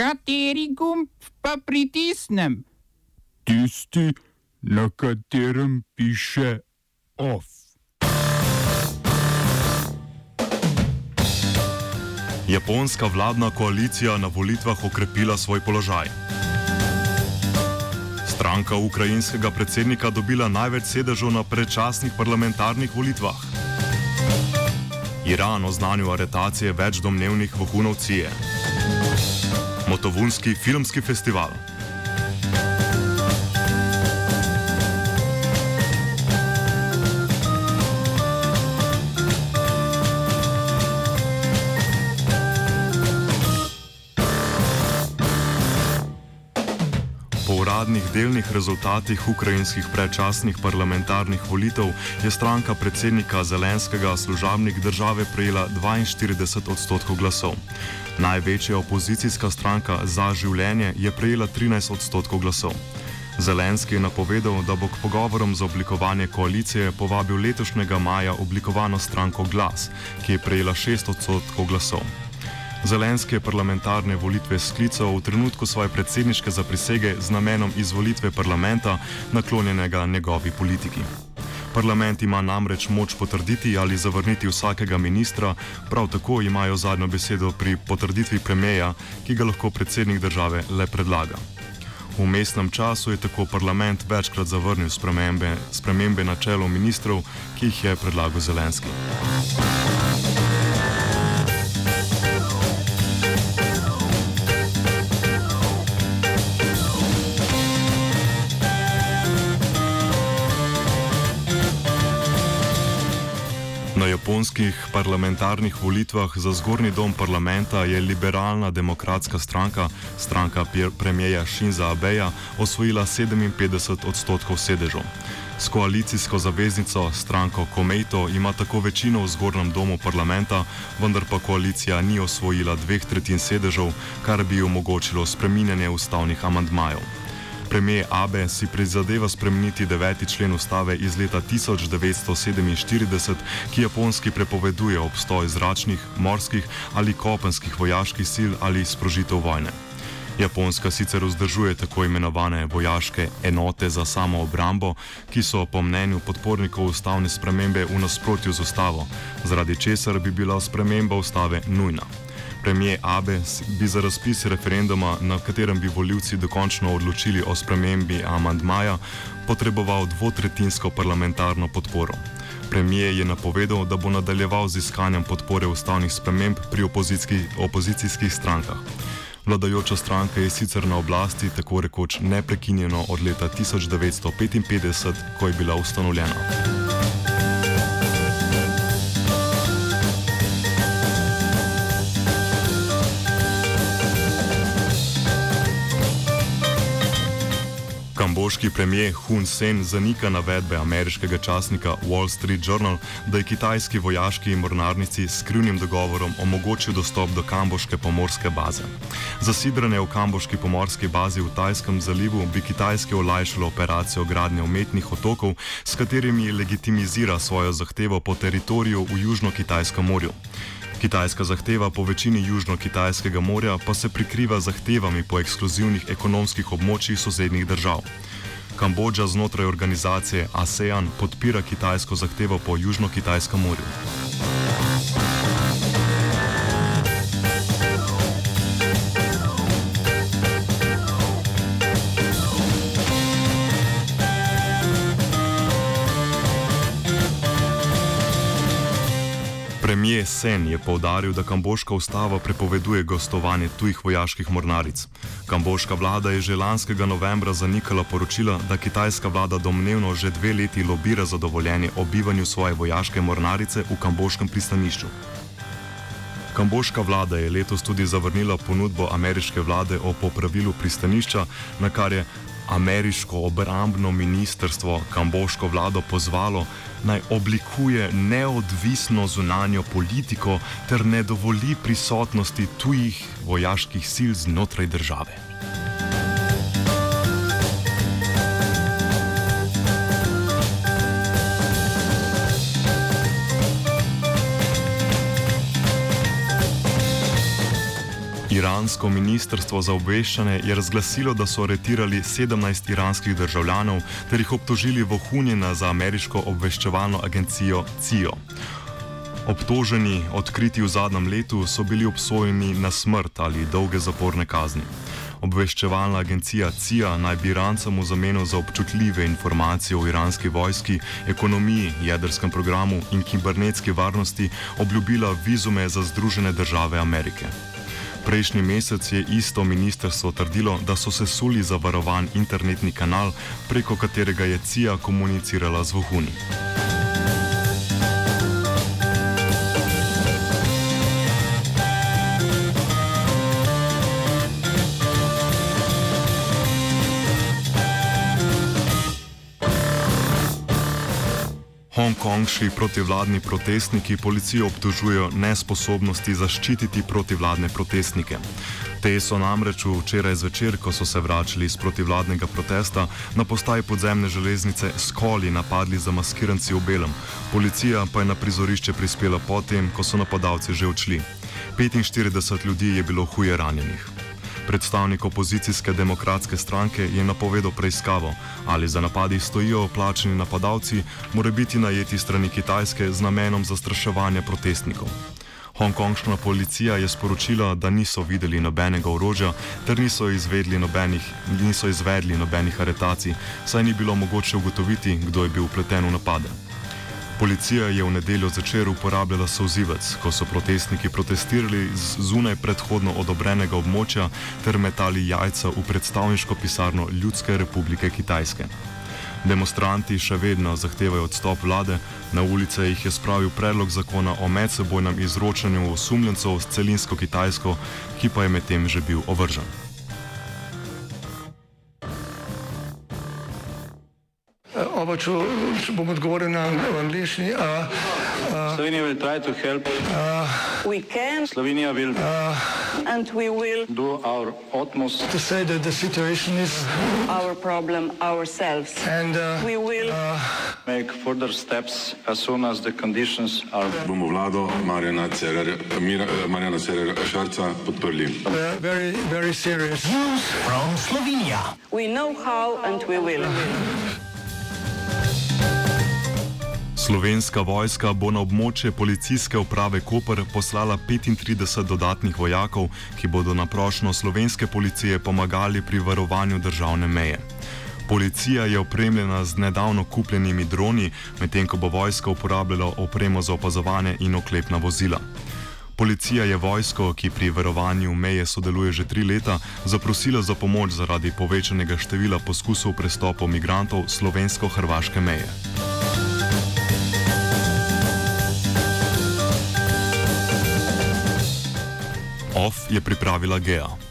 Kateri gumb pa pritisnem? Tisti, na katerem piše OF. Japonska vladna koalicija na volitvah okrepila svoj položaj. Stranka ukrajinskega predsednika dobila največ sedežev na predčasnih parlamentarnih volitvah. Iran oznanil aretacije več domnevnih vohunov Cije. Motovunski filmski festival. Po uradnih delnih rezultatih ukrajinskih predčasnih parlamentarnih volitev je stranka predsednika Zelenskega služabnik države prejela 42 odstotkov glasov. Največja opozicijska stranka za življenje je prejela 13 odstotkov glasov. Zelenski je napovedal, da bo k pogovorom za oblikovanje koalicije povabil letošnjega maja oblikovano stranko Glas, ki je prejela 6 odstotkov glasov. Zelenski je parlamentarne volitve sklical v trenutku svoje predsedniške zaprisege z namenom izvolitve parlamenta, naklonjenega njegovi politiki. Parlament ima namreč moč potrditi ali zavrniti vsakega ministra, prav tako imajo zadnjo besedo pri potrditvi premijeja, ki ga lahko predsednik države le predlaga. V mestnem času je tako parlament večkrat zavrnil spremembe, spremembe na čelu ministrov, ki jih je predlagal Zelenski. Na japonskih parlamentarnih volitvah za zgornji dom parlamenta je liberalna demokratska stranka, stranka premijeja Shinza Abeja, osvojila 57 odstotkov sedežev. S koalicijsko zaveznico stranko Komeito ima tako večino v zgornjem domu parlamenta, vendar pa koalicija ni osvojila dveh tretjin sedežev, kar bi omogočilo spreminjanje ustavnih amandmajev. Premijer Abe si prizadeva spremeniti 9. člen ustave iz leta 1947, ki japonski prepoveduje obstoj zračnih, morskih ali kopenskih vojaških sil ali sprožitev vojne. Japonska sicer vzdržuje tako imenovane vojaške enote za samo obrambo, ki so po mnenju podpornikov ustavne spremembe v nasprotju z ustavo, zaradi česar bi bila sprememba ustave nujna. Premijer Abe bi za razpis referenduma, na katerem bi voljivci dokončno odločili o spremembi amandmaja, potreboval dvotretinsko parlamentarno podporo. Premijer je napovedal, da bo nadaljeval z iskanjem podpore ustavnih sprememb pri opozicijskih strankah. Vladajoča stranka je sicer na oblasti tako rekoč neprekinjeno od leta 1955, ko je bila ustanovljena. Kamboški premijer Hun Sen zanika navedbe ameriškega časnika Wall Street Journal, da je kitajski vojaški mornarnici s skrivnim dogovorom omogočil dostop do kamboške pomorske baze. Zasidranje v kamboški pomorski bazi v Tajskem zalivu bi Kitajske olajšalo operacijo gradnje umetnih otokov, s katerimi legitimizira svojo zahtevo po teritoriju v Južno-Kitajskem morju. Kitajska zahteva po večini Južno-Kitajskega morja pa se prikriva zahtevami po ekskluzivnih ekonomskih območjih sosednjih držav. Kambodža znotraj organizacije ASEAN podpira kitajsko zahtevo po Južno-Kitajskem morju. Premijer Sen je povdaril, da kamboška ustava prepoveduje gostovanje tujih vojaških mornaric. Kamboška vlada je že lanskega novembra zanikala poročila, da kitajska vlada domnevno že dve leti lobira za dovoljenje o bivanju svoje vojaške mornarice v kamboškem pristanišču. Kamboška vlada je letos tudi zavrnila ponudbo ameriške vlade o popravilu pristanišča, na kar je ameriško obrambno ministrstvo kamboško vlado pozvalo, naj oblikuje neodvisno zunanjo politiko ter ne dovoli prisotnosti tujih vojaških sil znotraj države. Iransko ministrstvo za obveščanje je razglasilo, da so aretirali 17 iranskih državljanov ter jih obtožili vohunjena za ameriško obveščevalno agencijo CIO. Obtoženi, odkriti v zadnjem letu, so bili obsojeni na smrt ali dolge zaporne kazni. Obveščevalna agencija CIA naj bi Irancem v zameno za občutljive informacije o iranski vojski, ekonomiji, jedrskem programu in kibernetski varnosti obljubila vizume za Združene države Amerike. Prejšnji mesec je isto ministrstvo trdilo, da so se suli zavarovan internetni kanal, preko katerega je CIA komunicirala z vohuni. Hongkongši protivladni protestniki policijo obtožujejo nesposobnosti zaščititi protivladne protestnike. Te so namreč včeraj zvečer, ko so se vračali iz protivladnega protesta, na postaji podzemne železnice skoli napadli zamaskiranci v belem. Policija pa je na prizorišče prispela potem, ko so napadalci že odšli. 45 ljudi je bilo huje ranjenih. Predstavnik opozicijske demokratske stranke je napovedal preiskavo, ali za napadi stojijo plačeni napadalci, mora biti najeti strani Kitajske z namenom zastraševanja protestnikov. Hongkongška policija je sporočila, da niso videli nobenega orožja ter niso, nobenih, niso izvedli nobenih aretacij, saj ni bilo mogoče ugotoviti, kdo je bil upleten v napade. Policija je v nedeljo začer uporabljala sozivec, ko so protestniki protestirali zunaj predhodno odobrenega območja ter metali jajca v predstavniško pisarno Ljudske republike Kitajske. Demonstranti še vedno zahtevajo odstop vlade, na ulice jih je spravil predlog zakona o medsebojnem izročanju osumljencov s celinsko Kitajsko, ki pa je medtem že bil ovržen. Če, če bom odgovoril na angliški. Slovenija will try to help. Uh, we can. Slovenija will. Uh, and we will do our utmost to say that the situation is our problem ourselves. And uh, we will uh, make further steps as soon as the conditions are. Bomo vlado Marjana Cererera Šarca podprli. Very, very serious. News from Slovenia. We know how and we will. Slovenska vojska bo na območje policijske uprave Koper poslala 35 dodatnih vojakov, ki bodo na prošlo slovenske policije pomagali pri varovanju državne meje. Policija je opremljena z nedavno kupljenimi droni, medtem ko bo vojska uporabljala opremo za opazovanje in oklepna vozila. Policija je vojsko, ki pri varovanju meje sodeluje že tri leta, zaprosila za pomoč zaradi povečanega števila poskusov prestopov migrantov slovensko-hrvaške meje. OF je pripravila Gea.